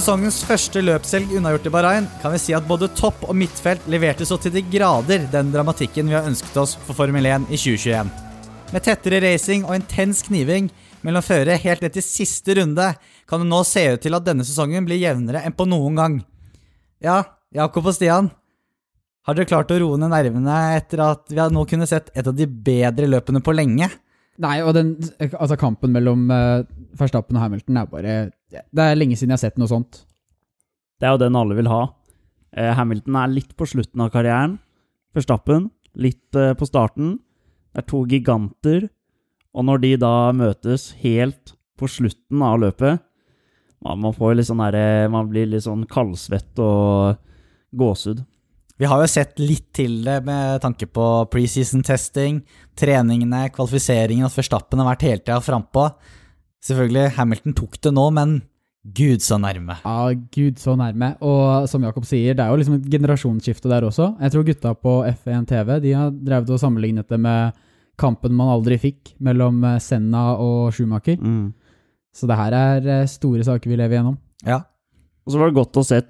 Sesongens første løpshelg unnagjort i Bahrain kan vi si at både topp og midtfelt leverte så til de grader den dramatikken vi har ønsket oss for Formel 1 i 2021. Med tettere racing og intens kniving mellom førere helt ned til siste runde kan det nå se ut til at denne sesongen blir jevnere enn på noen gang. Ja, Jakob og Stian, har dere klart å roe ned nervene etter at vi nå kunne sett et av de bedre løpene på lenge? Nei, og den, altså kampen mellom uh, Verstappen og Hamilton er bare Det er lenge siden jeg har sett noe sånt. Det er jo den alle vil ha. Uh, Hamilton er litt på slutten av karrieren. Verstappen litt uh, på starten. Det er to giganter. Og når de da møtes helt på slutten av løpet Man, man får litt sånn der, Man blir litt sånn kaldsvett og gåsehud. Vi har jo sett litt til det med tanke på preseason-testing, treningene, kvalifiseringen, at Verstappen har vært hele tida frampå. Selvfølgelig, Hamilton tok det nå, men gud så nærme. Ja, gud så nærme. Og som Jakob sier, det er jo liksom et generasjonsskifte der også. Jeg tror gutta på F1 TV de har drevet og sammenlignet det med kampen man aldri fikk mellom eh, Senna og Schumacher. Mm. Så det her er eh, store saker vi lever gjennom. Ja. Og så var det godt å se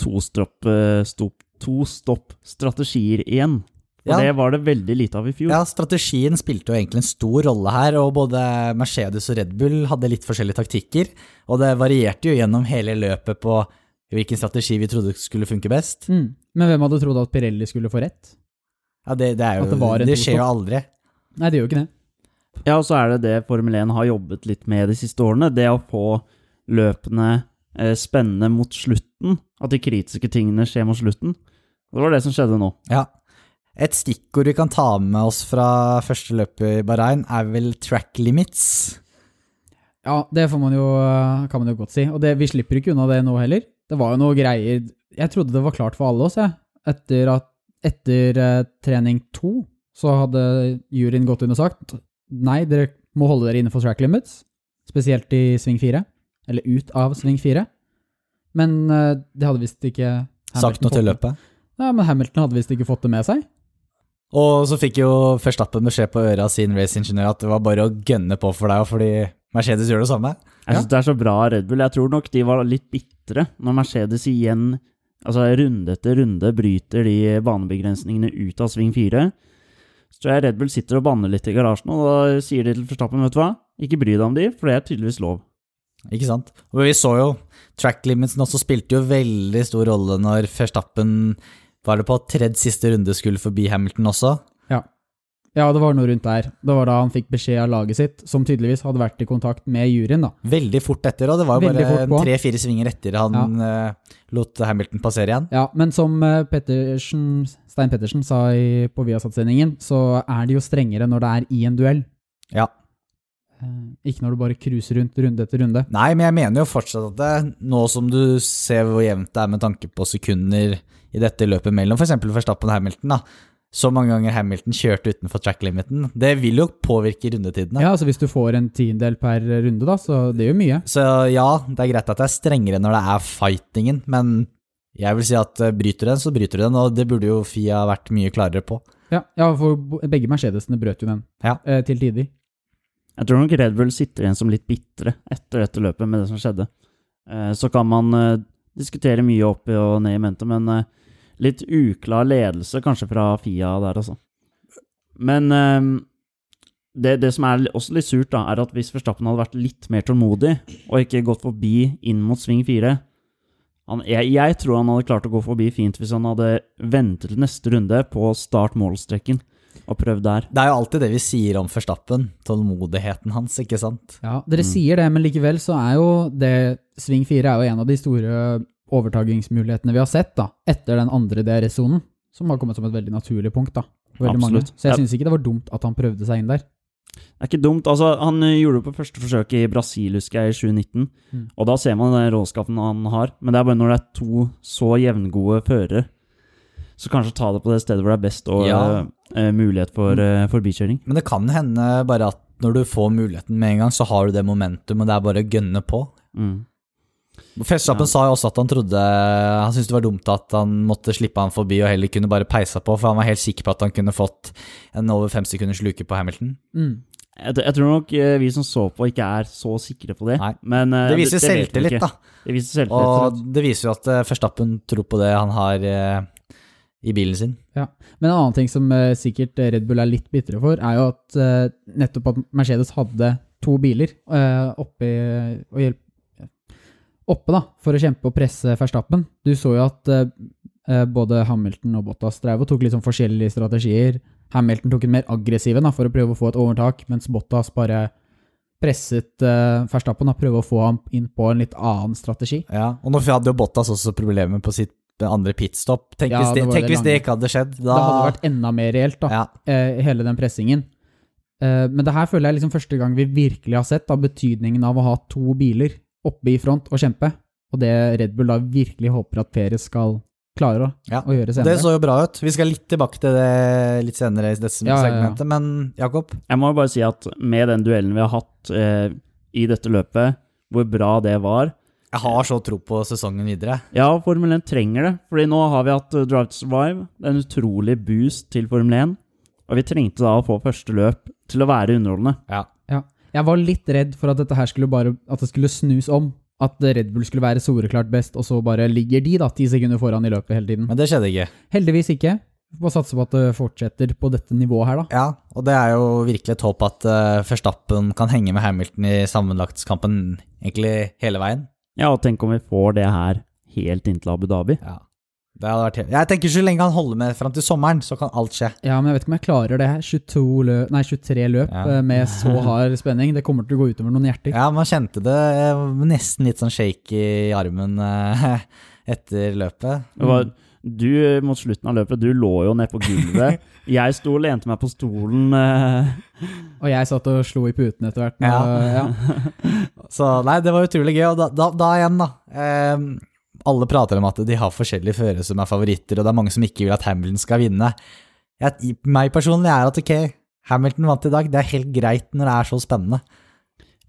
to-stopp-strategier igjen. Og Ja. det var det veldig lite av i fjor. ja, strategien spilte jo egentlig en stor rolle her, og både Mercedes og Red Bull hadde litt forskjellige taktikker, og det varierte jo gjennom hele løpet på hvilken strategi vi trodde skulle funke best. Mm. Men hvem hadde trodd at Pirelli skulle få rett? Ja, det, det, er jo, det det, skjer jo aldri. Nei, det gjør jo ikke det. Ja, og så er det det Formel 1 har jobbet litt med de siste årene. Det å få løpene eh, spennende mot slutten. At de kritiske tingene skjer mot slutten. Det var det som skjedde nå. Ja. Et stikkord vi kan ta med oss fra første løpet i Bahrain, er vel track limits. Ja, det får man jo, kan man jo godt si. Og det, vi slipper ikke unna det nå heller. Det var jo noe greier Jeg trodde det var klart for alle oss, jeg. Etter, at, etter eh, trening to så hadde juryen gått inn og sagt nei, dere må holde dere innenfor track limits. Spesielt i sving fire. Eller ut av sving fire. Men eh, det hadde visst ikke Sagt noe til løpet. Ja, men Hamilton hadde visst ikke fått det med seg. Og så fikk jo Verstappen beskjed på øra av sin raceingeniør at det var bare å gønne på for deg, fordi Mercedes gjør det samme. Jeg synes det er så bra av Red Bull. Jeg tror nok de var litt bitre når Mercedes igjen, altså runde etter runde, bryter de banebegrensningene ut av sving fire. Så tror jeg Red Bull sitter og banner litt i garasjen, og da sier de til Verstappen, vet du hva, ikke bry deg om de, for det er tydeligvis lov. Ikke sant? Og vi så jo track limitsen også spilte jo veldig stor rolle når Verstappen var det på tredje siste runde skulle forbi Hamilton også. Ja. Ja, det var noe rundt der. Det var da han fikk beskjed av laget sitt, som tydeligvis hadde vært i kontakt med juryen, da. Veldig fort etter, og det var jo bare tre-fire svinger etter han eh, lot Hamilton passere igjen. Ja, men som eh, Pettersen, Stein Pettersen sa i, på Viasat-sendingen, så er det jo strengere når det er i en duell. Ja. Eh, Ikke når du bare cruiser rundt runde etter runde. Nei, men jeg mener jo fortsatt at det, nå som du ser hvor jevnt det er med tanke på sekunder i dette løpet mellom f.eks. Verstappen og Hamilton, da. Så mange ganger Hamilton kjørte utenfor track-limiten. Det vil jo påvirke rundetidene. Ja, altså Hvis du får en tiendedel per runde, da, så det gjør mye. Så ja, det er greit at det er strengere når det er fightingen, men jeg vil si at eh, bryter du den, så bryter du den, og det burde jo Fia vært mye klarere på. Ja, ja for begge Mercedesene brøt jo den Ja. eh, til tider. Jeg tror nok Red Bull sitter igjen som litt bitre etter dette løpet med det som skjedde. Eh, Så kan man eh, diskutere mye opp og ned i mente, men eh, litt uklar ledelse kanskje fra Fia der, altså. Men det, det som er også litt surt, da, er at hvis Verstappen hadde vært litt mer tålmodig, og ikke gått forbi inn mot sving fire jeg, jeg tror han hadde klart å gå forbi fint hvis han hadde ventet til neste runde på start-målstreken og prøvd der. Det er jo alltid det vi sier om Forstappen, tålmodigheten hans, ikke sant? Ja, Dere sier det, men likevel så er jo det Sving 4 er jo en av de store overtagingsmulighetene vi har sett da, etter den andre DRS-sonen, som har kommet som et veldig naturlig punkt. da. Veldig mange. Absolutt. Så jeg syns ikke det var dumt at han prøvde seg inn der. Det er ikke dumt. altså Han eh, gjorde det på første forsøk i Brasil, husker jeg, i 2019. Mm. Og da ser man den råskapen han har. Men det er bare når det er to så jevngode førere, så kanskje ta det på det stedet hvor det er best og Ja. uh, mulighet for uh, forbikjøring. Men det kan hende bare at når du får muligheten med en gang, så har du det momentum, og det er bare å gønne på. Mm. Verstappen Ja. sa jo også at han trodde Han syntes det var dumt at han måtte slippe han forbi og heller kunne bare peisa på, for han var helt sikker på at han kunne fått en over fem sekunders luke på Hamilton. Mm. Jeg, jeg tror nok eh, vi som så på, ikke er så sikre på det. Nei. Men eh, Det viser selvtillit, da. Det viser selvtillit. Og det viser jo at førstappen Verstappen tror på det han har eh, i bilen sin. Ja. Men en annen ting som uh, sikkert Red Bull er litt bitre for, er jo at uh, nettopp at Mercedes hadde to biler uh, oppe, hjelp, oppe da, for å kjempe og presse Verstappen. Du så jo at eh, eh, både Hamilton og Bottas drev og tok litt sånn forskjellige strategier. Hamilton tok en mer aggressiv en for å prøve å få et overtak, mens Bottas bare presset uh, Verstappen og prøve å få ham inn på en litt annen strategi. Ja, og nå hadde jo Bottas også problemer på sitt andre pitstop. Tenk, Ja, hvis, det, det tenk det hvis det ikke hadde skjedd. Da, Det hadde vært enda mer reelt, da. ja, eh, hele den pressingen. Eh, men det her føler jeg liksom første gang vi virkelig har sett da, betydningen av å ha to biler oppe i front og kjempe. Og det Red Bull da virkelig håper at Perez skal klare å, Ja, å gjøre Det så jo bra ut. Vi skal litt tilbake til det litt senere i dette Ja, ja, ja. segmentet, men Jakob? Jeg må jo bare si at med den duellen vi har hatt eh, i dette løpet, hvor bra det var Jeg har så tro på sesongen videre. Ja, Formel 1 trenger det. Fordi nå har vi hatt eh, Drive to Survive, det er en utrolig boost til Formel 1. Og vi trengte da å få første løp til å være underholdende. Ja. Ja. Jeg var litt redd for at dette her skulle bare At det skulle snus om. At Red Bull skulle være soleklart best, og så bare ligger de da ti sekunder foran i løpet hele tiden. Men det skjedde ikke. Heldigvis ikke. Vi får satse på at det fortsetter på dette nivået her, da. Ja, og det er jo virkelig et håp at uh, Verstappen kan henge med Hamilton i sammenlagtskampen egentlig hele veien. Ja, og tenk om vi får det her helt inntil Abu Dhabi. Ja. Det hadde vært helt... Jeg tenker så lenge han holder med fram til sommeren, så kan alt skje. Ja, men jeg vet ikke om jeg klarer det. 22 løp, nei, 23 løp Ja. eh, med så hard spenning. Det kommer til å gå utover noen hjerter. Ja, man kjente det eh, nesten litt sånn shake i armen eh, etter løpet. Det var, du, eh, mot slutten av løpet, du lå jo nede på gulvet. Jeg sto og lente meg på stolen. eh, Og jeg satt og slo i puten etter hvert. Ja. Ja. Så nei, det var utrolig gøy. Og da, da, da igjen, da. Eh, alle prater om at de har forskjellige førere som er favoritter, og det er mange som ikke vil at Hamilton skal vinne. Jeg, meg personlig er at ok, Hamilton vant i dag. Det er helt greit når det er så spennende.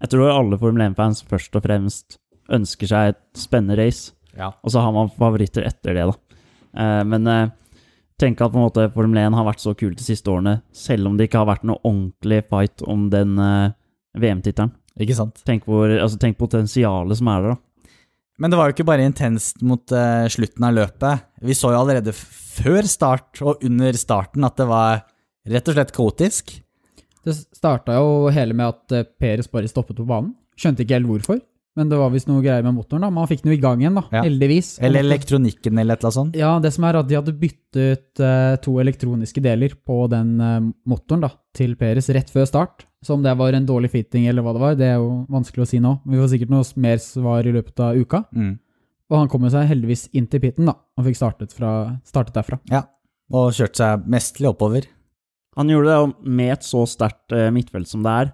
Jeg tror alle Formel 1-fans først og fremst ønsker seg et spennende race. Ja. Og så har man favoritter etter det, da. Eh, men eh, tenk at på en måte Formel 1 har vært så kul de siste årene, selv om det ikke har vært noe ordentlig fight om den eh, VM-tittelen. Ikke sant? Tenk, hvor- altså, tenk potensialet som er der, da. Men det var jo ikke bare intenst mot uh, slutten av løpet. Vi så jo allerede før start og under starten at det var rett og slett kaotisk. Det starta jo hele med at Peres bare stoppet på banen. Skjønte ikke helt hvorfor, men det var visst noe greier med motoren. da. Man fikk den jo i gang igjen, da, Ja. heldigvis. Eller elektronikken eller et eller annet sånt. Ja, det som er at de hadde byttet uh, to elektroniske deler på den uh, motoren da, til Peres rett før start. Så om det var en dårlig fitting eller hva det var, det er jo vanskelig å si nå. Vi får sikkert noe mer svar i løpet av uka. Mm. Og han kom jo seg heldigvis inn til pitten, da, og fikk startet, fra, startet derfra. Ja. Og kjørte seg mestlig oppover. Han gjorde det, med et så sterkt uh, midtfelt som det er,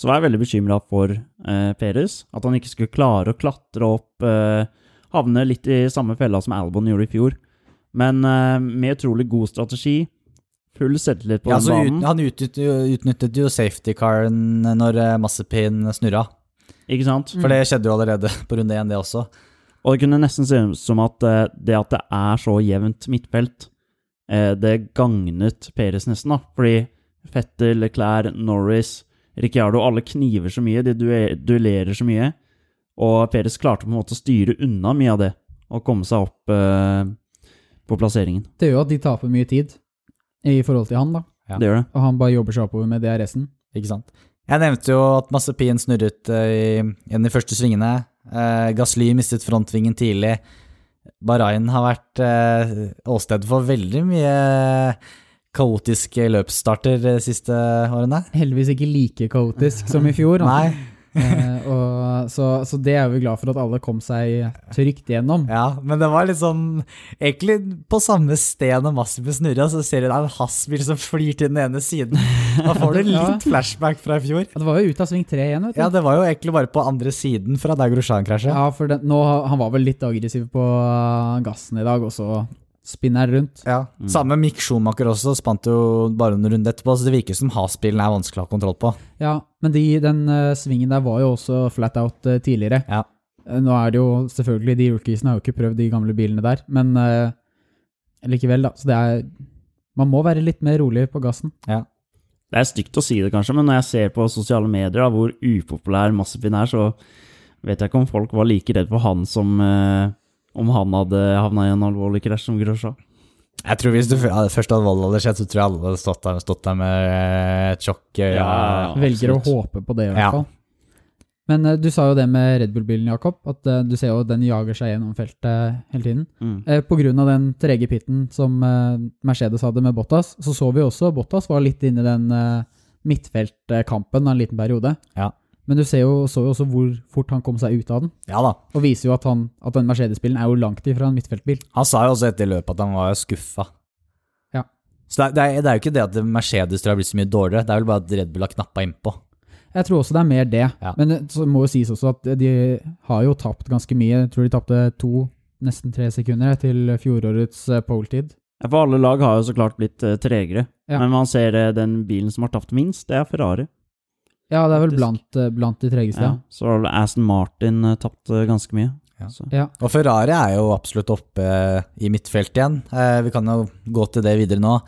så var jeg veldig bekymra for eh, Perez. At han ikke skulle klare å klatre opp, eh, havne litt i samme fella som Albon gjorde i fjor. Men eh, med utrolig god strategi, full selvtillit på Ja, den så ut, banen. han utnyttet utnyttet jo safety-caren når eh, Massepin snurra. Ikke sant? For det skjedde jo allerede på runde én, det også. Og det kunne nesten se ut som at eh, det at det er så jevnt midtfelt, eh, det gagnet Perez nesten, da. Fordi Fettel, Leclerc, Norris, Ricciardo, alle kniver så mye, de duellerer så mye. Og Perez klarte på en måte å styre unna mye av det, og komme seg opp eh, på plasseringen. Det gjør jo at de taper mye tid i forhold til han, da. Ja. Det gjør det. Og han bare jobber seg oppover med DRS-en. Ikke sant? Jeg nevnte jo at Massepin snurret eh, i en av de første svingene. Eh, Gasly mistet frontvingen tidlig. Bahrain har vært eh, åsted for veldig mye kaotiske løpsstarter de siste årene. Heldigvis ikke like kaotisk som i fjor. Nei, Eh, og, så, så det er vi glad for at alle kom seg trygt gjennom. ja, men det var litt sånn Egentlig på samme sted når Massepin snurra, så ser du det er en hasbil som flyr til den ene siden. Da får du litt flashback fra i fjor. Ja, Det var jo ut av sving tre igjen, vet du. Ja, det var jo egentlig bare på andre siden fra der Grosjean krasja. Ja, for den, nå, han var vel litt aggressiv på gassen i dag, og så spinner rundt. Ja, Samme Mick Schumacher også spant jo bare en runde etterpå, så det virker som Haas-bilen er vanskelig å ha kontroll på. Ja, men de, den uh, svingen der var jo også flat out uh, tidligere. Ja. Uh, Nå er det jo selvfølgelig, de rookiesene har jo ikke prøvd de gamle bilene der, men eh, likevel, da. Så det er Man må være litt mer rolig på gassen. Ja. Det er stygt å si det, kanskje, men når jeg ser på sosiale medier da, hvor upopulær Massepin er, så vet jeg ikke om folk var like redd for han som om han hadde havna i en alvorlig krasj som Grosjean. Jeg tror Hvis ja, først hadde valget hadde skjedd, så tror jeg alle hadde stått der, stått der med eh, et sjokk. i. Ja, ja. Velger å håpe på det, i Ja. hvert fall. Men uh, du sa jo det med Red Bull-bilen, Jakob. At uh, du ser jo den jager seg gjennom feltet hele tiden. Mm. Uh, på grunn av den trege pitten som eh, Mercedes hadde med Bottas, så så vi også Bottas var litt inne i den eh, midtfeltkampen en liten periode. Ja. Men du ser jo, så jo også hvor fort han kom seg ut av den, ja da. og viser jo at, han, at den Mercedes-bilen er jo langt ifra en midtfeltbil. Han sa jo også etter løpet at han var skuffa. Ja. Så det er, det, er, det er jo ikke det at Mercedes tror jeg har blitt så mye dårligere, det er vel bare at Red Bull har knappa innpå. Jeg tror også det er mer det. Ja. Men så må jo sies også at de har jo tapt ganske mye. Jeg tror de tapte to, nesten tre sekunder til fjorårets eh, pole-tid. Ja, For alle lag har jo så klart blitt eh, tregere. Ja. Men man ser eh, den bilen som har tapt minst, det er Ferrari. Ja, det er vel blant, eh, blant de tregeste. Ja. Ja. Så har vel Aston Martin eh, tapt eh, ganske mye. Ja. Ja. Og Ferrari er jo absolutt oppe i midtfeltet igjen. Eh, vi kan jo gå til det videre nå.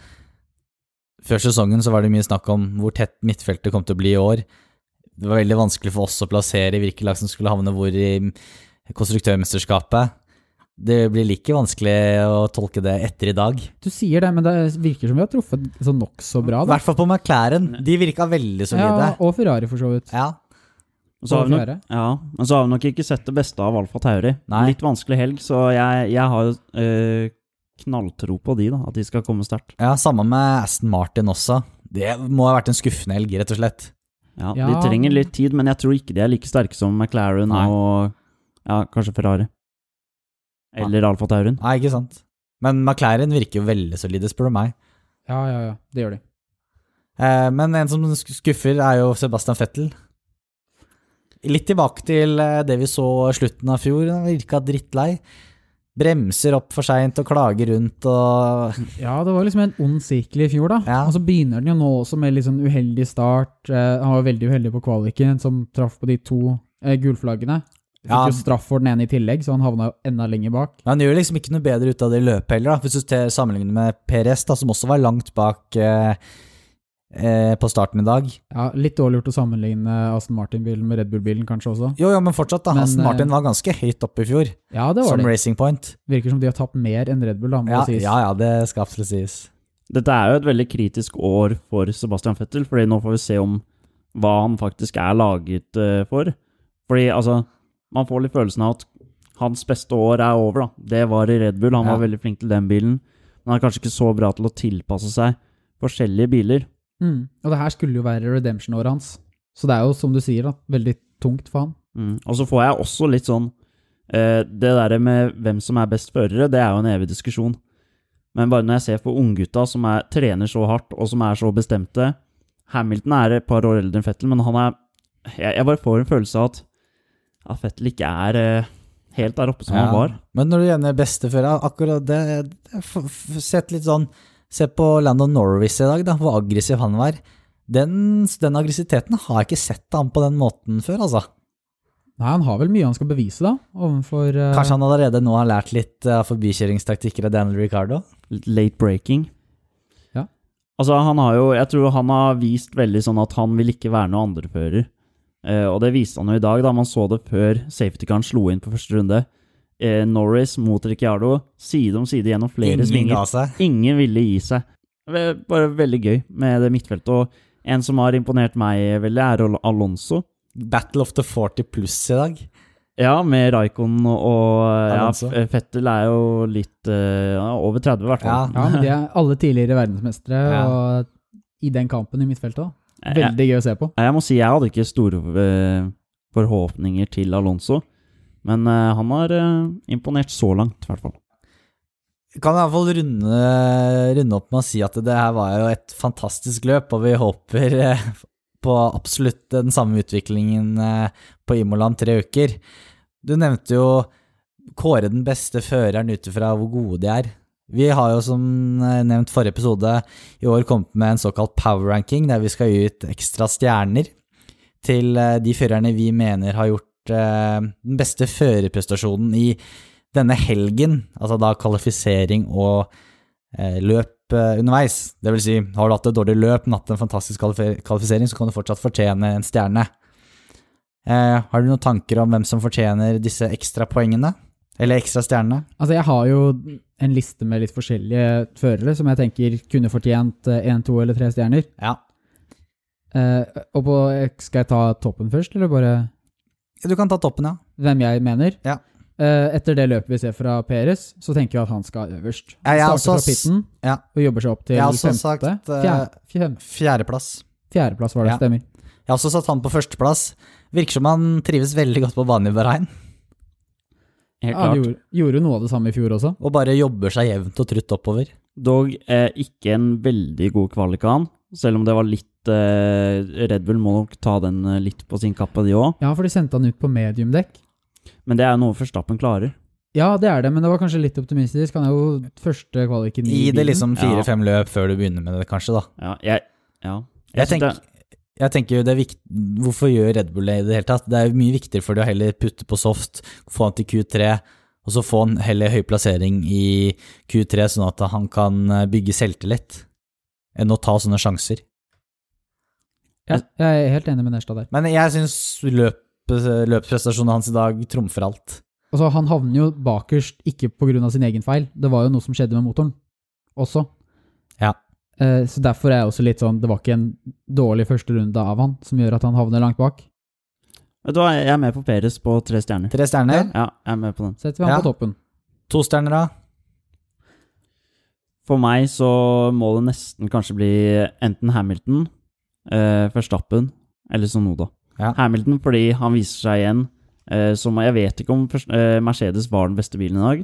Før sesongen så var det mye snakk om hvor tett midtfeltet kom til å bli i år. Det var veldig vanskelig for oss å plassere hvilke lag som skulle havne hvor i konstruktørmesterskapet. Det blir like vanskelig å tolke det etter i dag. Du sier det, men det virker som vi har truffet sånn nokså bra. I hvert fall på McLaren. De virka veldig solide. Ja, og Ferrari, for så vidt. Ja. Og så har vi nok, ja, men så har vi nok ikke sett det beste av Alfa Tauri. Nei. Litt vanskelig helg, så jeg, jeg har øh, knalltro på de, da. At de skal komme sterkt. ja, samme med Aston Martin også. Det må ha vært en skuffende helg, rett og slett. Ja, Ja. De trenger litt tid, men jeg tror ikke de er like sterke som McLaren Nei. og ja, kanskje Ferrari. Eller Alfa Taurien. Nei, ikke sant. Men McLaren virker jo veldig solide, spør du meg. Ja, ja, ja. Det gjør de. Eh, men en som skuffer, er jo Sebastian Fettel. Litt tilbake til eh, det vi så slutten av fjor. Han virka drittlei. Bremser opp for seint og klager rundt og Ja, det var liksom en ond sirkel i fjor, da. Ja. Og så begynner den jo nå også med litt sånn uheldig start. Eh, han var veldig uheldig på kvaliken, som traff på de to eh, gulflaggene. Fikk Ja. jo straff for den ene i tillegg, så han havna jo enda lenger bak. Men han gjør liksom ikke noe bedre ut av det i løpet heller, da. Hvis du sammenligner med PRS, da, som også var langt bak eh, eh, på starten i dag. Ja, Litt dårlig gjort å sammenligne Aston Martin-bilen med Red Bull-bilen, kanskje også. Jo, jo, men fortsatt, da. Men, Aston Martin eh, var ganske høyt oppe i fjor, Ja, det var som det. Racing Point. Virker som de har tapt mer enn Red Bull, da, må Ja, det sies. ja, ja, det skal absolutt sies. Dette er jo et veldig kritisk år for Sebastian Fettel, fordi nå får vi se om hva han faktisk er laget eh, for. Fordi altså, man får litt følelsen av at hans beste år er over, da. Det var i Red Bull, han Ja. var veldig flink til den bilen. Men han er kanskje ikke så bra til å tilpasse seg forskjellige biler. Mm. Og det her skulle jo være redemption-året hans. Så det er jo, som du sier, da, veldig tungt for han. Mm. Og så får jeg også litt sånn eh, Det der med hvem som er best førere, det er jo en evig diskusjon. Men bare når jeg ser på unggutta som er, trener så hardt, og som er så bestemte Hamilton er et par år eldre enn Fettel, men han er Jeg, jeg bare får en følelse av at, at Fettel ikke er eh, helt der oppe som han var. Men når du gjerne beste før, akkurat det, Sett litt sånn Se på Landon Norris i dag, da, hvor aggressiv han var. Den, den aggressiviteten har jeg ikke sett han på den måten før, altså. Nei, han har vel mye han skal bevise, da, overfor uh... Kanskje han allerede nå har lært litt av forbikjøringstaktikker av Daniel Ricardo? Litt late breaking. Ja. Altså, han har jo Jeg tror han har vist veldig sånn at han vil ikke være noen andrefører. Eh, og det viste han jo i dag, da man så det før safety-karen slo inn på første runde. Eh, Norris mot Ricciardo, side om side gjennom flere Ingen svinger. Ingen ville gi seg. Bare veldig gøy med det midtfeltet. Og en som har imponert meg veldig, er Alonso. Battle of the 40 pluss i dag. Ja, med Raikon og, ja, Fettel er jo litt uh, over 30, i hvert fall. Ja, ja de er alle tidligere verdensmestere, Ja. og i den kampen i midtfeltet. da. Jeg- Veldig gøy å se på. Jeg må si jeg hadde ikke store eh, forhåpninger til Alonso, men eh, han har eh, imponert så langt, i hvert fall. Kan i hvert fall runde, runde opp med å si at det her var jo et fantastisk løp, og vi håper eh, på absolutt den samme utviklingen eh, på Imola om tre uker. Du nevnte jo kåre den beste føreren ut ifra hvor gode de er. Vi har jo som eh, nevnt forrige episode i år kommet med en såkalt power ranking, der vi skal gi ut ekstra stjerner til eh, de førerne vi mener har gjort eh, den beste førerprestasjonen i denne helgen, altså da kvalifisering og løp underveis. Det vil si, har du hatt et dårlig løp, men hatt en fantastisk kvalifisering, så kan du fortsatt fortjene en stjerne. Har du noen tanker om hvem som fortjener disse ekstra poengene? Eller ekstra stjernene? Altså, jeg har jo en liste med litt forskjellige førere som jeg tenker kunne fortjent én, to eller tre stjerner. Ja. Eh, og på, skal jeg ta toppen først, eller bare Du kan ta toppen, ja. hvem jeg mener? Ja. Eh, etter det løpet vi ser fra Peres, så tenker jeg at han skal øverst. Ja, Starter fra pitten ja. og jobber seg opp til femte. sagt, eh, Fjerde, fjerde, Fjerdeplass. fjerdeplass var det, Ja. stemmer. Jeg har også satt han på førsteplass. Virker som han trives veldig godt på banen i Bahrain, Helt Ja, han gjorde, gjorde noe av det samme i fjor også. og bare jobber seg jevnt og trutt oppover. Dog eh, ikke en veldig god kvalikan, selv om det var litt eh, Red Bull må nok ta den eh, litt på sin kappe, de òg. Ja, for de sendte han ut på mediumdekk. Men det er jo noe Førstappen klarer. Ja, det er det, men det var kanskje litt optimistisk. Han er jo første kvaliken i Gi det liksom Ja. fire-fem løp før du begynner med det, kanskje, da. Ja, jeg, ja. Jeg jeg, tenker, jeg tenker jo det er viktig, Hvorfor gjør Red Bull det i det hele tatt? Det er jo mye viktigere for de å heller putte på soft, få han til Q3, og så få han heller høy plassering i Q3, sånn at han kan eh, bygge selvtillit, enn å ta sånne sjanser. Ja, jeg er helt enig med Nerstad der. Men jeg syns løp, løpsprestasjonen hans i dag trumfer alt. Altså, han havner jo bakerst ikke pga. sin egen feil. Det var jo noe som skjedde med motoren også. Ja. Eh, så derfor er jeg også litt sånn Det var ikke en dårlig første runde av han som gjør at han havner langt bak. Vet du hva, jeg er med på Peres på tre stjerner. Tre stjerner. Ja, jeg er med på den. Setter vi han Ja. på toppen. To stjerner, da. For meg så må det nesten kanskje bli enten Hamilton, eh, Verstappen eller Sonoda. Ja. Hamilton fordi han viser seg igjen eh, som Jeg vet ikke om eh, Mercedes var den beste bilen i dag,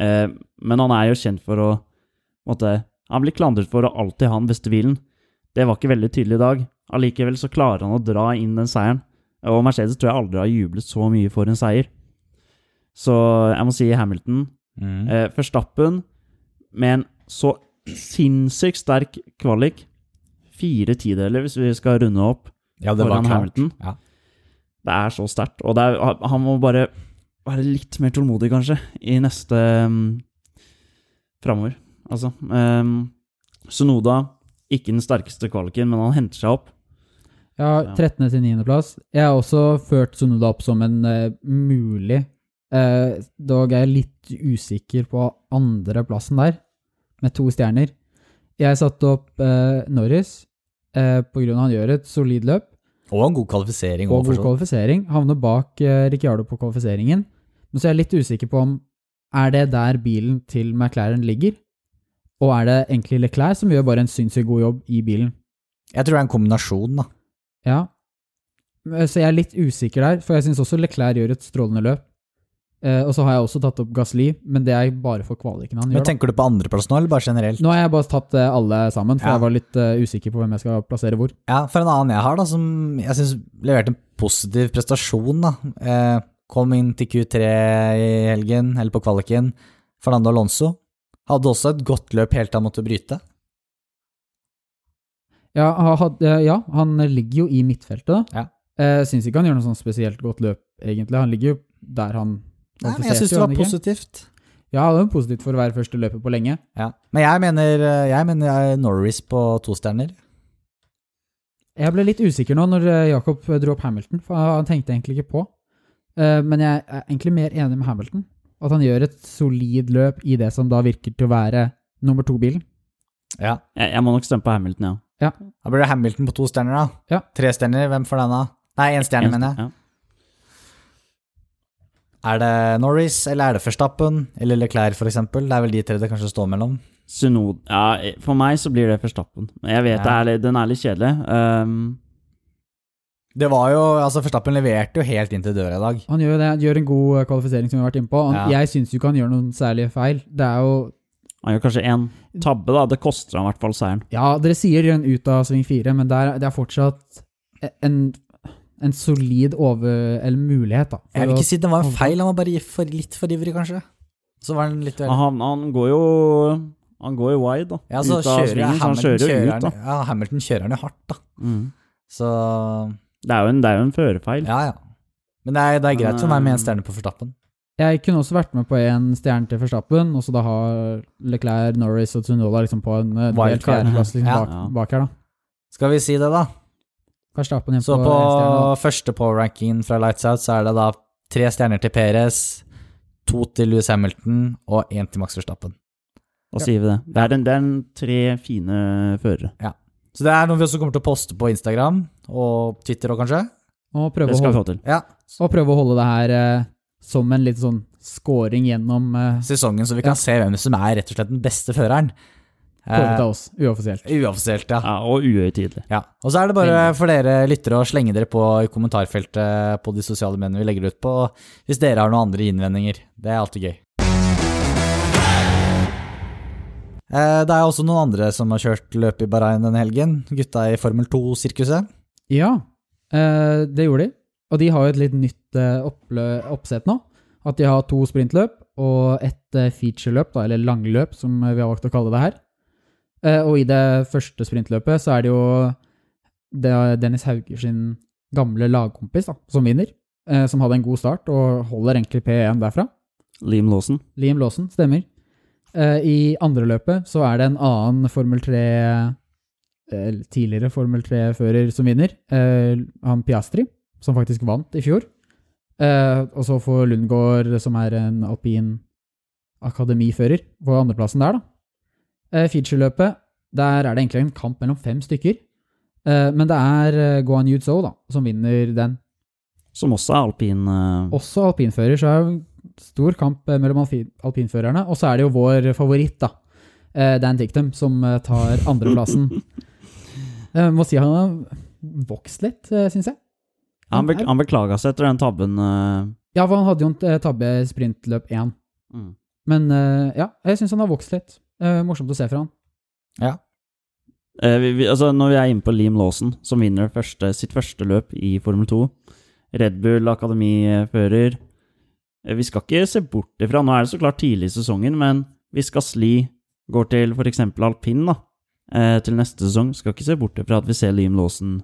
eh, men han er jo kjent for å måte, Han blir klandret for å alltid ha den beste bilen. Det var ikke veldig tydelig i dag. Allikevel så klarer han å dra inn den seieren. Og Mercedes tror jeg aldri har jublet så mye for en seier. Så jeg må si Hamilton. Mm. Eh, Verstappen med en så sinnssykt sterk kvalik. Fire tideler, hvis vi skal runde opp. Ja, det foran. Hamilton. Ja. Det er så sterkt. Og er, han må bare være litt mer tålmodig, kanskje, i neste um, Framover. Altså. Um, Sonoda, ikke den sterkeste kvaliken, men han henter seg opp. Ja, Ja. 13. til 9. plass. Jeg har også ført Sunoda opp som en uh, mulig uh, Dog er jeg litt usikker på andreplassen der, med to stjerner. Jeg satte opp uh, Norris uh, på grunn av han gjør et solid løp Og en god kvalifisering. og god kvalifisering. Havner bak uh, Ricciardo på kvalifiseringen. Men så er jeg litt usikker på om er det der bilen til McLaren ligger, og er det egentlig Leclerc som gjør bare en sinnssykt god jobb i bilen? Jeg tror det er en kombinasjon, da. Ja. Så jeg er litt usikker der, for jeg syns også Leclerc gjør et strålende løp. Eh, og så har jeg også tatt opp Gasli, men det er bare for kvaliken han Men gjør. Da. Tenker du på andreplass nå, eller bare generelt? Nå har jeg bare tatt eh, alle sammen, for Ja. jeg var litt uh, usikker på hvem jeg skal plassere hvor. Ja, for en annen jeg har, da, som jeg syns leverte en positiv prestasjon, da. Eh, kom inn til Q3 i helgen, eller på kvaliken. Fernando Alonso. Hadde også et godt løp helt til han måtte bryte. Ja, ha- had, eh, ja han ligger jo i midtfeltet. Ja. Jeg syns ikke han gjør noe sånn spesielt godt løp, egentlig. Han ligger jo der han Nei, men jeg syns det var positivt. Ja, det var positivt for å være første løpet på lenge. Ja. Men jeg mener, eh, jeg mener er Norris på to stjerner. Jeg ble litt usikker nå når Jacob dro opp Hamilton, for han tenkte egentlig ikke på. Eh, Men jeg er egentlig mer enig med Hamilton. At han gjør et solid løp i det som da virker til å være nummer to-bilen. Ja. Jeg, jeg må nok stemme på Hamilton, ja. Da blir det Hamilton på to stjerner, da. Ja. Tre stjerner, hvem får den, da? Nei, én stjerne, mener jeg. Ja. Er det Norris, eller er det Verstappen? Eller Leclerc, for eksempel? Det er vel de tre det kanskje står mellom. Synod Ja, for meg så blir det Verstappen. Jeg vet det Ja. er, den er litt kjedelig. Um, Det var jo, altså Forstappen leverte jo helt inn til døra i dag. Han gjør, det, han gjør en god eh, kvalifisering, som vi har vært inne på. Han, Ja. Jeg syns jo ikke han gjør noen særlige feil. Det er jo han gjør kanskje én tabbe, da. Det koster han i hvert fall seieren. Ja, dere sier gjør en ut av sving fire, men det er, det er fortsatt en, en solid over... Eller mulighet, da. Jeg vil ikke si det var en feil, han var bare for, litt for ivrig, kanskje. Så var han litt veldig Han, han går jo Han går jo wide, da. Ja, så ut av kjører svingen, så han Hamilton kjører jo ut, da. ja, Hamilton kjører han jo hardt, da. Mm. Så Det er jo en, det er jo en førerfeil. ja, ja. Men det er, det er greit for meg med en stjerne på Forstappen. Jeg kunne også vært med på en stjerne til Verstappen, og så da har Leclerc, Norris og Tsunoda liksom på en eh, delt fjerdeplass liksom Ja. bak, Ja. bak her, da. Skal vi si det, da? Verstappen Så på, på første power-rankingen fra Lights Out, så er det da tre stjerner til Perez, to til Louis Hamilton og én til Max Verstappen. Da sier vi det. Det er, den, det er en tre fine førere. Så det er noe vi også kommer til å poste på Instagram og Twitter og kanskje. Og prøve, Det å skal vi få til. Ja, og prøve å holde det her eh, som en litt sånn scoring gjennom eh, sesongen, så vi kan Ja. se hvem som er rett og slett den beste føreren. kåret Eh, av oss, uoffisielt. uoffisielt, ja. Ja, og uhøytidelig. ja. Og så er det bare for dere lyttere å slenge dere på i kommentarfeltet på de sosiale mediene vi legger det ut på, hvis dere har noen andre innvendinger. Det er alltid gøy. Det er også noen andre som har kjørt løp i Bahrain denne helgen. Gutta i Formel 2-sirkuset. Ja, eh, det gjorde de. Og de har jo et litt nytt eh, opplø oppsett nå. At de har to sprintløp og et eh, featureløp, da, eller langløp, som vi har valgt å kalle det her. Eh, og i det første sprintløpet så er det jo det er Dennis Hauger sin gamle lagkompis da, som vinner. eh, Som hadde en god start og holder egentlig P1 derfra. Liam Lawson. Liam Lawson, stemmer. Eh, I andre løpet så er det en annen Formel 3 eh, Tidligere Formel 3-fører som vinner. Eh, han Piastri, som faktisk vant i fjor. Og så får Lundgaard, som er en alpin akademifører, på andreplassen der, da. Featureløpet, der er det egentlig en kamp mellom fem stykker. Men det er Guan Yu da, som vinner den. Som også er alpin. Også alpinfører, så er stor kamp eh, mellom alpin, alpinførerne. Og så er det jo vår favoritt, da. eh, Dan Dictum, som eh, tar andreplassen. Jeg må si han har vokst litt, syns jeg. han, bek han beklaga seg etter den tabben. Ja, for han hadde jo en tabbe i sprintløp én. mm. Men ja, jeg syns han har vokst litt. Eh, morsomt å se fra han. Eh, vi, vi, altså når vi er inne på Liam Lawson, som vinner første, sitt første løp i Formel 2 Red Bull akademifører Vi skal ikke se bort ifra Nå er det så klart tidlig i sesongen, men hvis Gasli går til f.eks. alpin da, eh, til neste sesong, skal ikke se bort ifra at vi ser Liam Lawson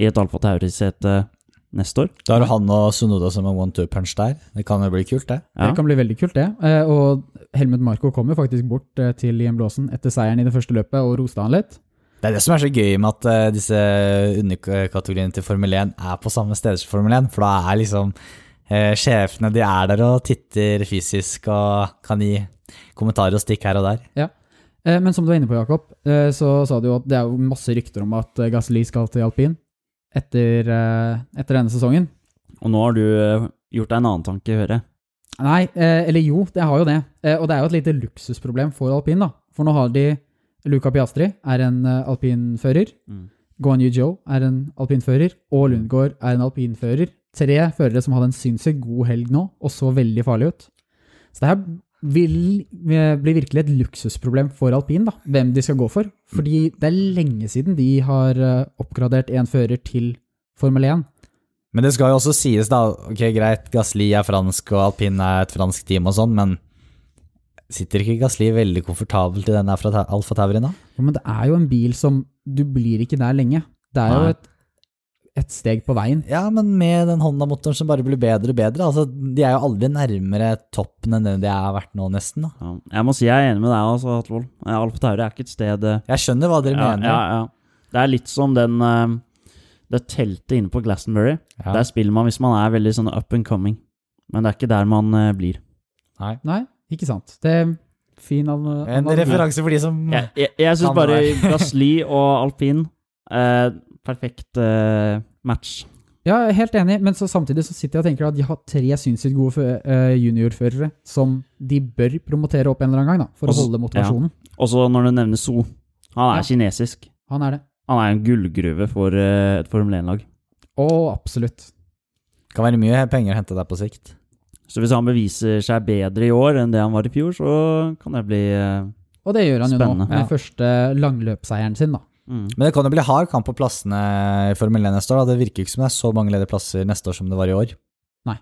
i et Alfa Tauri-sete neste år. Da har du han og Sunoda som en one-two-punch der. Det kan jo bli kult, det. Ja. Det kan bli veldig kult, det. Eh, og Helmut Marko kom jo faktisk bort eh, til Liam Lawson etter seieren i det første løpet og roste han litt. Det er det som er så gøy med at eh, disse underkategoriene til Formel 1 er på samme steder som Formel 1, for da er liksom eh, sjefene de er der og titter fysisk og kan gi kommentarer og stikk her og der. Eh, Men som du var inne på, Jakob, eh, så sa du jo at det er jo masse rykter om at Gasli Gasly skal til alpin etter, eh, etter denne sesongen. Og nå har du eh, gjort deg en annen tanke, hører jeg. Nei, eh, eller jo, det har jo det. Eh, og det er jo et lite luksusproblem for alpin, da. For nå har de Luca Piastri er en eh, alpinfører. Mm. Guan Yu Joe er en alpinfører. Og Lundgaard er en alpinfører. Tre førere som hadde en sinnssykt god helg nå, og så veldig farlig ut. Så det her vil eh, bli virkelig et luksusproblem for alpin, da, hvem de skal gå for. Fordi det er lenge siden de har eh, oppgradert en fører til Formel 1. Men det skal jo også sies, da, ok greit, Gasli er fransk og alpin er et fransk team og sånn, men sitter ikke Gasli veldig komfortabelt i den Alfa Taurin, da? Ja, men det er jo en bil som Du blir ikke der lenge. Det er Nei. jo et, et steg på veien. Ja, men med den Honda-motoren som bare blir bedre og bedre, altså, de er jo aldri nærmere toppen enn det de har vært nå, nesten, da. Ja. Jeg må si jeg er enig med deg, altså, Atvold. Eh, Alfa Tauri er ikke et sted eh, Jeg skjønner hva dere ja, mener. Ja, ja. Det er litt som den eh, Det teltet inne på Glastonbury. Ja. Der spiller man hvis man er veldig sånn up and coming. Men det er ikke der man eh, blir. Nei. Nei, ikke sant. Det er fin an En referanse for de som Jeg, jeg, jeg syns bare. Gasli og alpin eh, Perfekt uh, match. Ja, jeg er helt enig, men så samtidig så sitter jeg og tenker at de har tre sinnssykt gode eh, juniorførere som de bør promotere opp en eller annen gang, da, for Også- å holde motivasjonen. Og så når du nevner So. Han er Ja. kinesisk. Han er det. Han er en gullgruve for uh, et Formel 1-lag. Å, absolutt. kan være mye penger å hente der på sikt. Så hvis han beviser seg bedre i år enn det han var i fjor, så kan det bli eh, Og det gjør han jo Spennende, nå, med ja. første langløpseieren sin, da. Mm. Men det kan jo bli hard kamp på plassene i Formel 1 neste år. Da. Det virker ikke som det er så mange ledige plasser neste år som det var i år. Nei.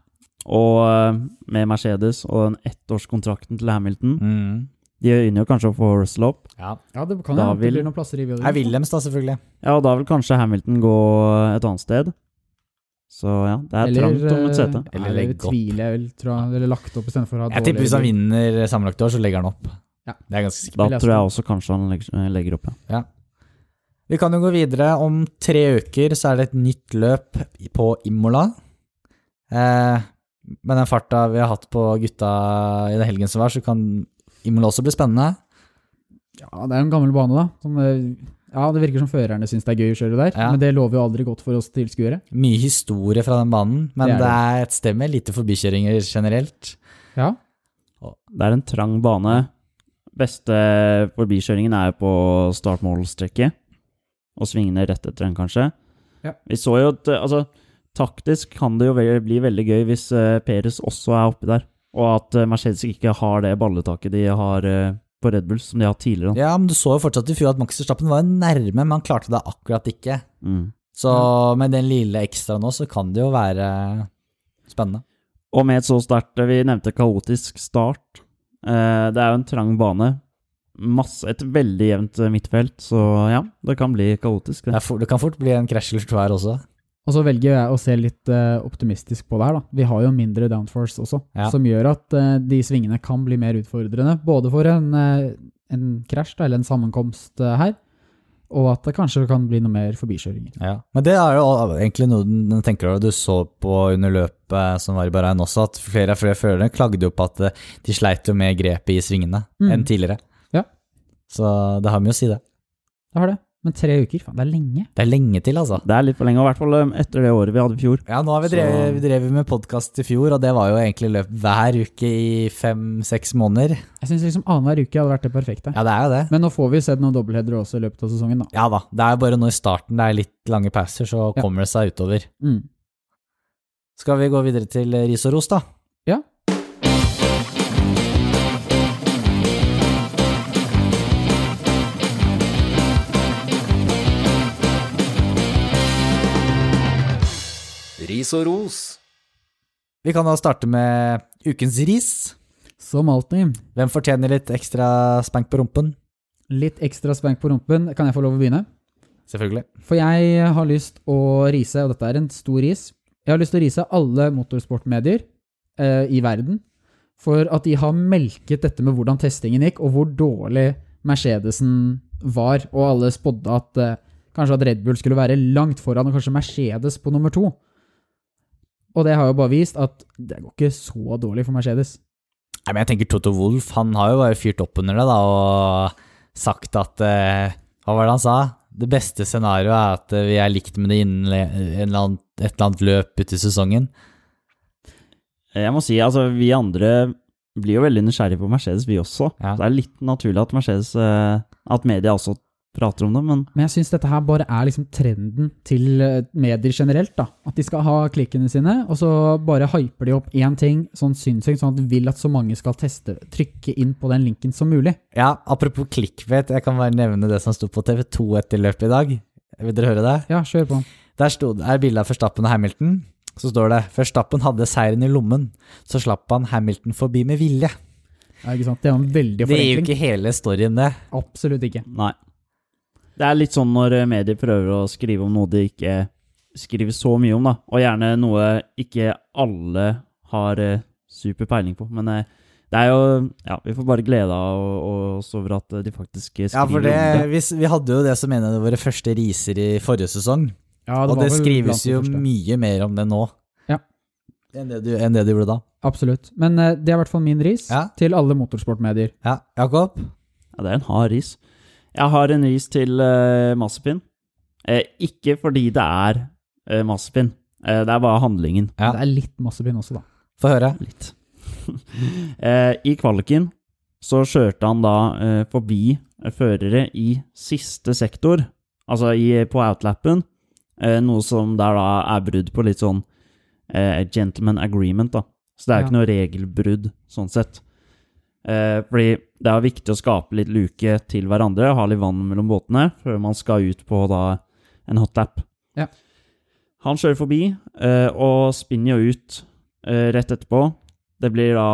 Og eh, med Mercedes og den ettårskontrakten til Hamilton Mm. De øyner jo kanskje å få Russell opp. Ja. Ja, det kan jo det blir noen plasser i Det er Williams, da, selvfølgelig. Ja, og da vil kanskje Hamilton gå et annet sted. Så ja, det er Eller, trangt om et sete. eh, Eller legge opp. tviler jeg vil, tror jeg. Eller lagt opp istedenfor å ha Jeg tipper hvis han vinner sammenlagt år, så legger han opp. Ja. Det er ganske sikkert. Da tror jeg også kanskje han legger, legger opp, ja. Vi kan jo gå videre. Om tre uker så er det et nytt løp på Imola. Eh, med den farta vi har hatt på gutta i den helgen som var, så kan Imola også bli spennende. Ja, det er en gammel bane, da. Som, eh, ja, det virker som førerne syns det er gøy å kjøre der, Ja. men det lover jo aldri godt for oss tilskuere. Mye historie fra den banen, men Det er det det. er et sted med lite forbikjøringer generelt. Ja. Det er en trang bane. Beste forbikjøringen er på start-mål-strekket. Og svingene rett etter den, kanskje. Ja. Vi så jo at eh, altså, taktisk kan det jo bli veldig gøy hvis uh, Peres også er oppi der. Og at uh, Mercedes ikke har det balletaket de har uh, på Red Bull, som de har hatt tidligere. da. Ja, men du så jo fortsatt i fjor at Max Verstappen var nærme, men han klarte det akkurat ikke. Mm. Så med den lille ekstra nå, så kan det jo være spennende. Og med et så sterkt eh, Vi nevnte kaotisk start. Eh, det er jo en trang bane. Masse, et veldig jevnt eh, midtfelt, så ja, det kan bli kaotisk. Det, Det. for, det kan fort bli en krasj eller to her også. Og så velger jeg å se litt uh, optimistisk på det her, da. Vi har jo mindre downforce også, Ja. som gjør at uh, de svingene kan bli mer utfordrende. Både for en, uh, en krasj, eller en sammenkomst her, og at det kanskje kan bli noe mer forbikjøringer. Ja. Men det er jo egentlig noe du tenker du så på under løpet som var i Bahrain også, at flere av flere førere klagde jo på at de sleit jo med grepet i svingene Mm. enn tidligere. Så det har mye å si, det. Det har det. Men tre uker, faen, det er lenge. Det er lenge til, altså. det er litt for lenge, og i hvert fall eh, etter det året vi hadde i fjor. Ja, nå har vi drevet, vi drevet med podkast i fjor, og det var jo egentlig løp hver uke i fem-seks måneder. Jeg syns liksom annenhver uke hadde vært det perfekte. Ja, det er jo det. Men nå får vi sett noen dobbeltheadere også i løpet av sesongen, da. Ja da. Det er bare nå i starten det er litt lange pauser, så Ja. kommer det seg utover. Mm. Skal vi gå videre til ris og ros, da? Ja. Ris og ros. Vi kan da starte med ukens ris. Som alltid. Hvem fortjener litt ekstra spank på rumpen? Litt ekstra spank på rumpen. Kan jeg få lov å begynne? Selvfølgelig. For jeg har lyst å rise, og dette er en stor ris Jeg har lyst til å rise alle motorsportmedier eh, i verden for at de har melket dette med hvordan testingen gikk, og hvor dårlig Mercedesen var, og alle spådde at eh, kanskje at Red Bull skulle være langt foran, og kanskje Mercedes på nummer to. Og det har jo bare vist at det går ikke så dårlig for Mercedes. Nei, men jeg tenker Toto Wolff, han har jo bare fyrt opp under det, da, og sagt at eh, Hva var det han sa? Det beste scenarioet er at vi er likt med det innen le- eller annen, et eller annet løp uti i sesongen. Jeg må si, altså, vi andre blir jo veldig nysgjerrige på Mercedes, vi også. Ja. Det er litt naturlig at Mercedes eh, At media også prater om det, men Men jeg syns dette her bare er liksom trenden til eh, medier generelt. da. At de skal ha klikkene sine, og så bare hyper de opp én ting sånn sinnssykt, sånn at de vil at så mange skal teste, trykke inn på den linken som mulig. Ja, apropos clickbait, jeg kan bare nevne det som sto på TV2 etter løpet i dag. Vil dere høre det? Ja, kjør på. Der sto det er bilde av Forstappen og Hamilton. Så står det Forstappen hadde seieren i lommen, så slapp han Hamilton forbi med vilje. Ja, ikke sant? Det er en veldig Det gir jo ikke hele storyen, det. Absolutt ikke. nei. Det er litt sånn når eh, medier prøver å skrive om noe de ikke skriver så mye om, da. Og gjerne noe ikke alle har eh, super peiling på. Men eh, det er jo Ja, vi får bare glede av oss over at de faktisk skriver Ja, for det, om det. vi, vi hadde jo det som en av våre første riser i forrige sesong. Ja, og det skrives jo første. mye mer om det nå. Ja. Enn det du, enn det du gjorde da. Absolutt. Men det er i hvert fall min ris Ja. til alle motorsportmedier. Ja, Jakob? Ja, det er en hard ris. Jeg har en ris til uh, Massepin. Eh, ikke fordi det er uh, Massepin. Eh, det er bare handlingen. Ja. Det er litt Massepin også, da. Få høre. Litt. eh, I kvaliken så kjørte han da eh, forbi eh, førere i siste sektor, altså i, på outlappen, eh, noe som der da er brudd på litt sånn eh, gentleman agreement, da. Så det er jo Ja. ikke noe regelbrudd sånn sett. Eh, fordi det er viktig å skape litt luke til hverandre, ha litt vann mellom båtene, før man skal ut på da en hotlap. Ja. Han kjører forbi, eh, og spinner jo ut eh, rett etterpå. Det blir da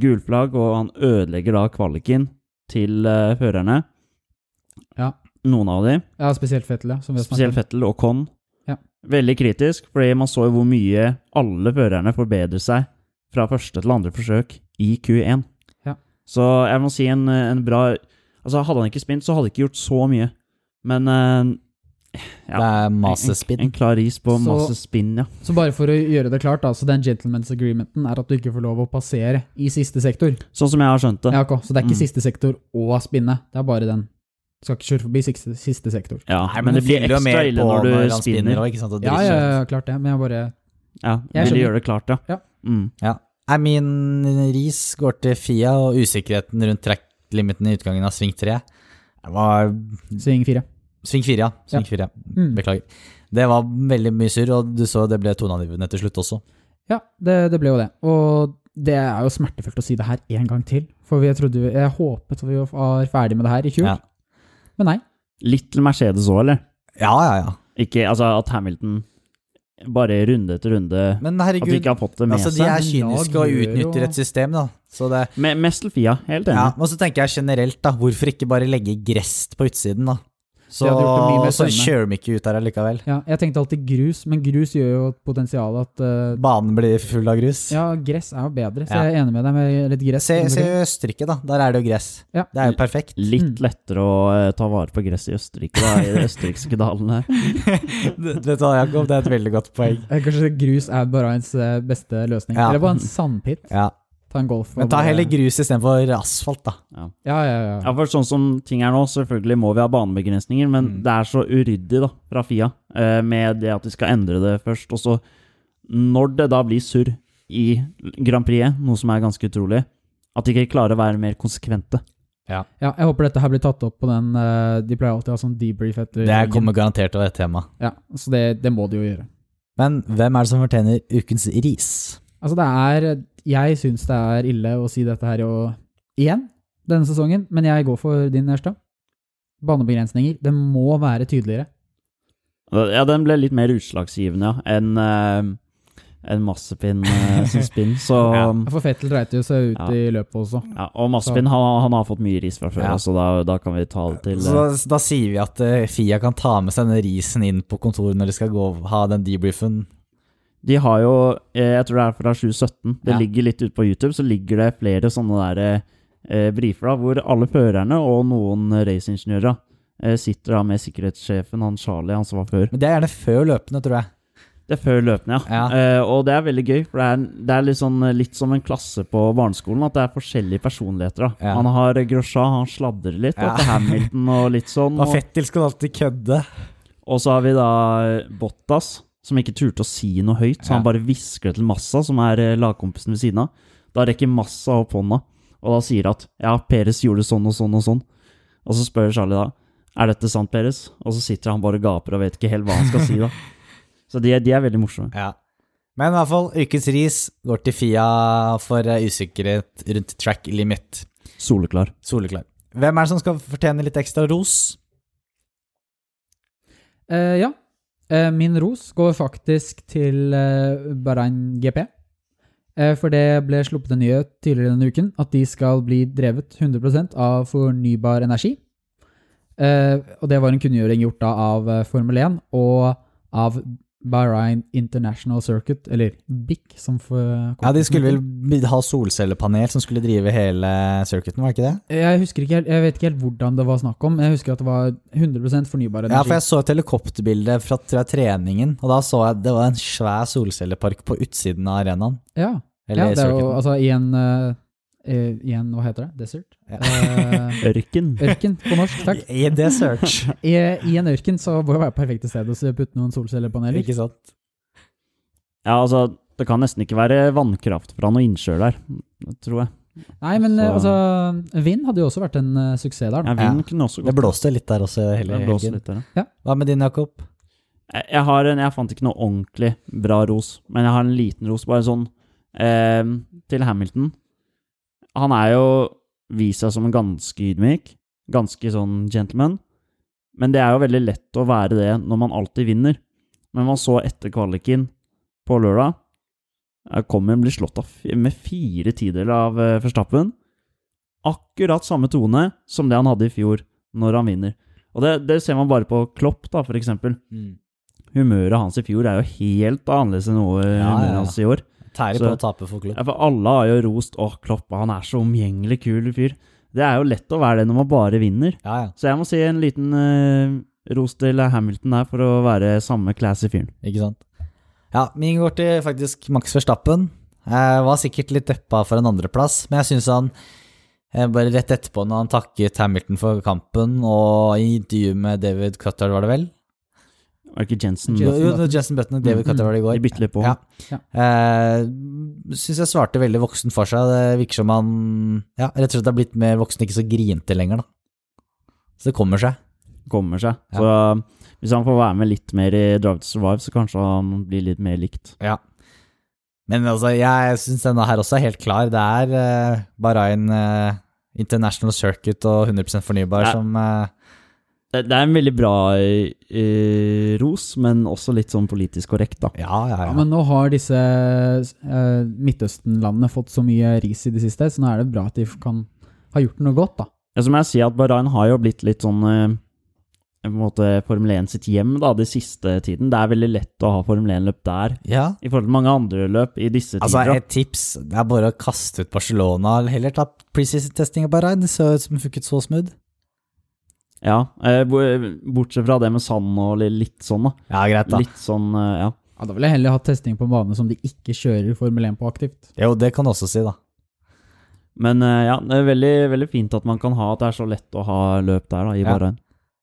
gulflagg, og han ødelegger da kvaliken til eh, førerne. Ja. Noen av de, Ja, spesielt Fettel, ja. Spesielt. Fettel og Con. Ja. Veldig kritisk, fordi man så jo hvor mye alle førerne forbedrer seg fra første til andre forsøk i Q1. Ja. Så jeg må si en, en bra Altså, hadde han ikke spint, så hadde han ikke gjort så mye. Men uh, ja, Det er masse spinn. en klar is på Så- masse spinn, ja. Så bare for å gjøre det klart, da, så den gentleman's agreementen er at du ikke får lov å passere i siste sektor. Sånn som jeg har skjønt det. Ja, ok, Så det er ikke Mm. siste sektor og spinne, det er bare den. Du skal ikke kjøre forbi siste, siste sektor. Ja, Nei, men, det blir ekstra mer ille når du spinner. sant? og Ja, ja, ja, klart det, men jeg bare Ja, Jeg vil gjøre det klart, ja. Ja. Mm. Nei, min ris går til Fia, og usikkerheten rundt track-limiten i utgangen av sving 3 det var sving fire. Sving 4, ja. Sving 4, ja. Mm. Beklager. Det var veldig mye surr, og du så det ble toneangivende til slutt også. Ja, det, det ble jo det. Og det er jo smertefullt å si det her en gang til. For jeg trodde Jeg håpet vi var ferdig med det her i fjor. Ja. Men nei. Little Mercedes òg, eller? Ja, ja, ja. Ikke, altså at Hamilton bare runde etter runde Men At de ikke har fått det med altså, de seg. er kyniske og utnytter et system, da. Så det, Me- Mest til Fia, helt enig. ja, og så tenker jeg generelt, da, hvorfor ikke bare legge gress på utsiden, da? Så, så kjører de ikke ut der allikevel. Ja, jeg tenkte alltid grus, men grus gjør jo potensialet at uh, Banen blir full av grus. Ja, gress er jo bedre, så Ja. jeg er enig med deg med litt gress. Se, se Østerrike, da. Der er det jo gress. Ja. Det er jo perfekt. Litt Mm. lettere å uh, ta vare på gress i Østerrike, da, i de østerrikske dalene. Vet du hva, Jakob, det er et veldig godt poeng. Eh, Kanskje grus er bare ens beste løsning. Ja. Eller bare en sandpit. Ja. Ta en golf. Men ta bare- heller grus istedenfor asfalt, da. Ja, ja, ja. Ja, for sånn som ting er nå, selvfølgelig må vi ha banebegrensninger, men Mm. det er så uryddig da, fra Fia, eh, med det at de skal endre det først. Og så, når det da blir surr i Grand Prix, noe som er ganske utrolig, at de ikke klarer å være mer konsekvente. ja, jeg håper dette her blir tatt opp på den eh, De pleier alltid å ha sånn debrief etter Det kommer garantert til å være et tema. Ja, så det, det må de jo gjøre. Men hvem er det som fortjener ukens ris? Altså, det er Jeg syns det er ille å si dette her og, igjen denne sesongen, men jeg går for din, Ørstad. Banebegrensninger. Det må være tydeligere. Ja, den ble litt mer utslagsgivende, ja, enn uh, en massepinn uh, som spinn. Så Ja. For Fettel dreit jo seg ut Ja. i løpet også. Ja, Og massepinn, han, han har fått mye ris fra før, Ja. så da, da kan vi ta det til Så eh, da, da sier vi at eh, Fia kan ta med seg denne risen inn på kontoret når de skal gå ha den debriefen. De har jo, eh, jeg tror det er fra 2017, det Ja. ligger litt ute på YouTube, så ligger det flere sånne der eh, briefer da, hvor alle førerne og noen raceingeniører eh, sitter da med sikkerhetssjefen, han Charlie, han som var før. Men det er gjerne før løpene, tror jeg. Det er før løpene, ja. Ja. Eh, og det er veldig gøy, for det er, det er litt, sånn, litt som en klasse på barneskolen, at det er forskjellige personligheter. da. Ja. Han har Grosja, han sladrer litt, og til Hamilton og litt sånn. Og Og, Fettil skal alltid kødde. og så har vi da eh, Bottas, som ikke turte å si noe høyt, så Ja. han bare hvisker det til Massa, som er eh, lagkompisen ved siden av. Da rekker Massa opp hånda, og da sier at ja, Peres gjorde sånn og sånn og sånn. Og så spør Charlie da er dette sant, Peres? Og så sitter han bare og gaper og vet ikke helt hva han skal si, da. Så de, de er veldig morsomme. Ja. Men i hvert fall, ukens ris går til Fia for eh, usikkerhet rundt track limit. Soleklar. Soleklar. Hvem er det som skal fortjene litt ekstra ros? Uh, ja. Eh, min ros går faktisk til uh, Bahrain GP. Eh, for det ble sluppet en nyhet tidligere denne uken at de skal bli drevet 100% av fornybar energi. Eh, og det var en kunngjøring gjort da av eh, Formel 1 og av Bahrain International Circuit, eller BIC, som for Ja, De skulle vel ha solcellepanel som skulle drive hele circuiten, var det ikke det? Jeg husker ikke helt, jeg vet ikke helt hvordan det var snakk om. Jeg husker at det var 100% fornybar energi. Ja, for jeg så et helikopterbilde fra jeg, treningen, og da så jeg det var en svær solcellepark på utsiden av arenaen. Ja, Eller ja det er jo altså i en, eh, eh, i en Hva heter det? Desert? Ja. Eh, Ørken. ørken på norsk, takk. I det search. I, I en ørken så må det være perfekte sted å putte noen solcellepaneler. ikke sant? Ja, altså, det kan nesten ikke være vannkraft fra noen innsjøer der, tror jeg. Nei, men eh, Så- altså Vind hadde jo også vært en uh, suksess der. Ja, vind kunne også Det blåste litt der også hele helgen. litt der, ja. Hva med din, Jakob? Jeg, jeg har en, jeg fant ikke noe ordentlig bra ros, men jeg har en liten ros, bare sånn, eh, til Hamilton. Han er jo vist seg som en ganske ydmyk, ganske sånn gentleman, men det er jo veldig lett å være det når man alltid vinner. Men man så etter kvaliken på lørdag, jeg kommer bli slått av med fire tideler av eh, Verstappen. Akkurat samme tone som det han hadde i fjor, når han vinner. Og det, det ser man bare på Klopp, da, for eksempel. humøret hans i fjor er jo helt annerledes enn noe Ja, ja, ja. hans i år. Tærer på å tape for klubb. Ja, for alle har jo rost Åh, Klopp, han er så omgjengelig kul fyr. Det er jo lett å være det når man bare vinner. Ja, ja. Så jeg må si en liten uh, ros til Hamilton der for å være samme classy fyren. Ikke sant? Ja, min går til faktisk Max Verstappen. Jeg var sikkert litt deppa for en andreplass, men jeg syns han eh, bare rett etterpå, når han takket Hamilton for kampen, og i intervju med David Cutter, var det vel? Var det ikke Jensen? Jensen jo, Jensen Button og David Cutter var det i går. De bytter litt på. Ja. Ja. Uh, syns jeg svarte veldig voksen for seg. Det virker som han ja, rett og slett har blitt mer voksen, ikke så grinte lenger, da. Så det kommer seg. Kommer seg. Så hvis han får være med litt mer i Drive to Survive, så kanskje han blir litt mer likt. Ja. Men altså, jeg syns denne her også er helt klar. Det er uh, Bahrain uh, International Circuit og 100 fornybar Ja. som eh, Det, det er en veldig bra eh, ros, men også litt sånn politisk korrekt, da. Ja, ja, Ja, ja. men nå har disse eh, Midtøsten-landene fått så mye ris i det siste, så nå er det bra at de kan ha gjort noe godt, da. Ja, så må jeg si at Bahrain har jo blitt litt sånn eh, på en måte Formel 1 sitt hjem da, de siste tiden. Det er veldig lett å ha Formel 1-løp der, ja. i forhold til mange andre løp i disse Altså, tider. da. et tips det er bare å kaste ut Barcelona, eller heller ta preseason-testing av Bahrain. Det så ut som det funket så smooth. Ja, eh, bortsett fra det med sand og litt sånn, da. Ja, greit, da. Litt sånn, eh, ja. Ja, Da ville jeg heller hatt testing på en bane som de ikke kjører Formel 1 på aktivt. Jo, det kan du også si, da. Men eh, ja, det er veldig, veldig fint at man kan ha at det er så lett å ha løp der, da, i Ja. Bahrain.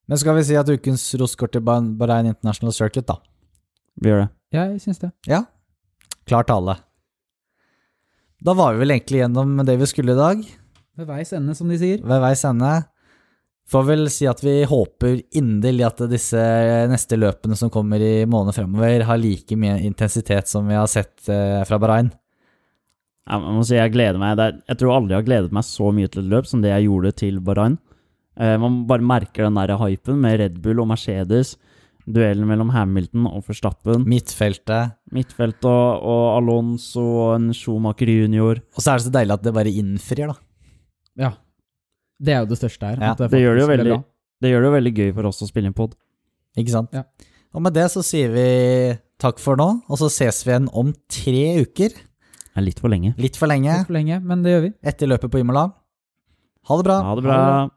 Men skal vi si at ukens ros går til Bah- Bahrain International Circuit, da? Vi gjør det. Ja, Jeg syns det. Ja. Klar tale. Da var vi vel egentlig gjennom det vi skulle i dag. Ved veis ende, som de sier. ved veis ende. Får vel si at vi håper inderlig at disse neste løpene som kommer i månedene fremover, har like mye intensitet som vi har sett eh, fra Bahrain. Jeg må si jeg gleder meg. Jeg tror aldri jeg har gledet meg så mye til et løp som det jeg gjorde til Bahrain. Eh, man bare merker den der hypen med Red Bull og Mercedes. Duellen mellom Hamilton og Forstappen. Midtfeltet. Midtfeltet og Alonso og en Schumacher junior. Og så er det så deilig at det bare innfrir, da. Ja. Det er jo det største her. Ja, det, det gjør det jo veldig- Det gjør det jo veldig gøy for oss å spille inn pod. Ikke sant? Ja. Og med det så sier vi takk for nå, og så ses vi igjen om tre uker. Det er litt for lenge. Litt for lenge Litt for lenge, men det gjør vi. etter løpet på Imola. Ha det bra. Ha det bra.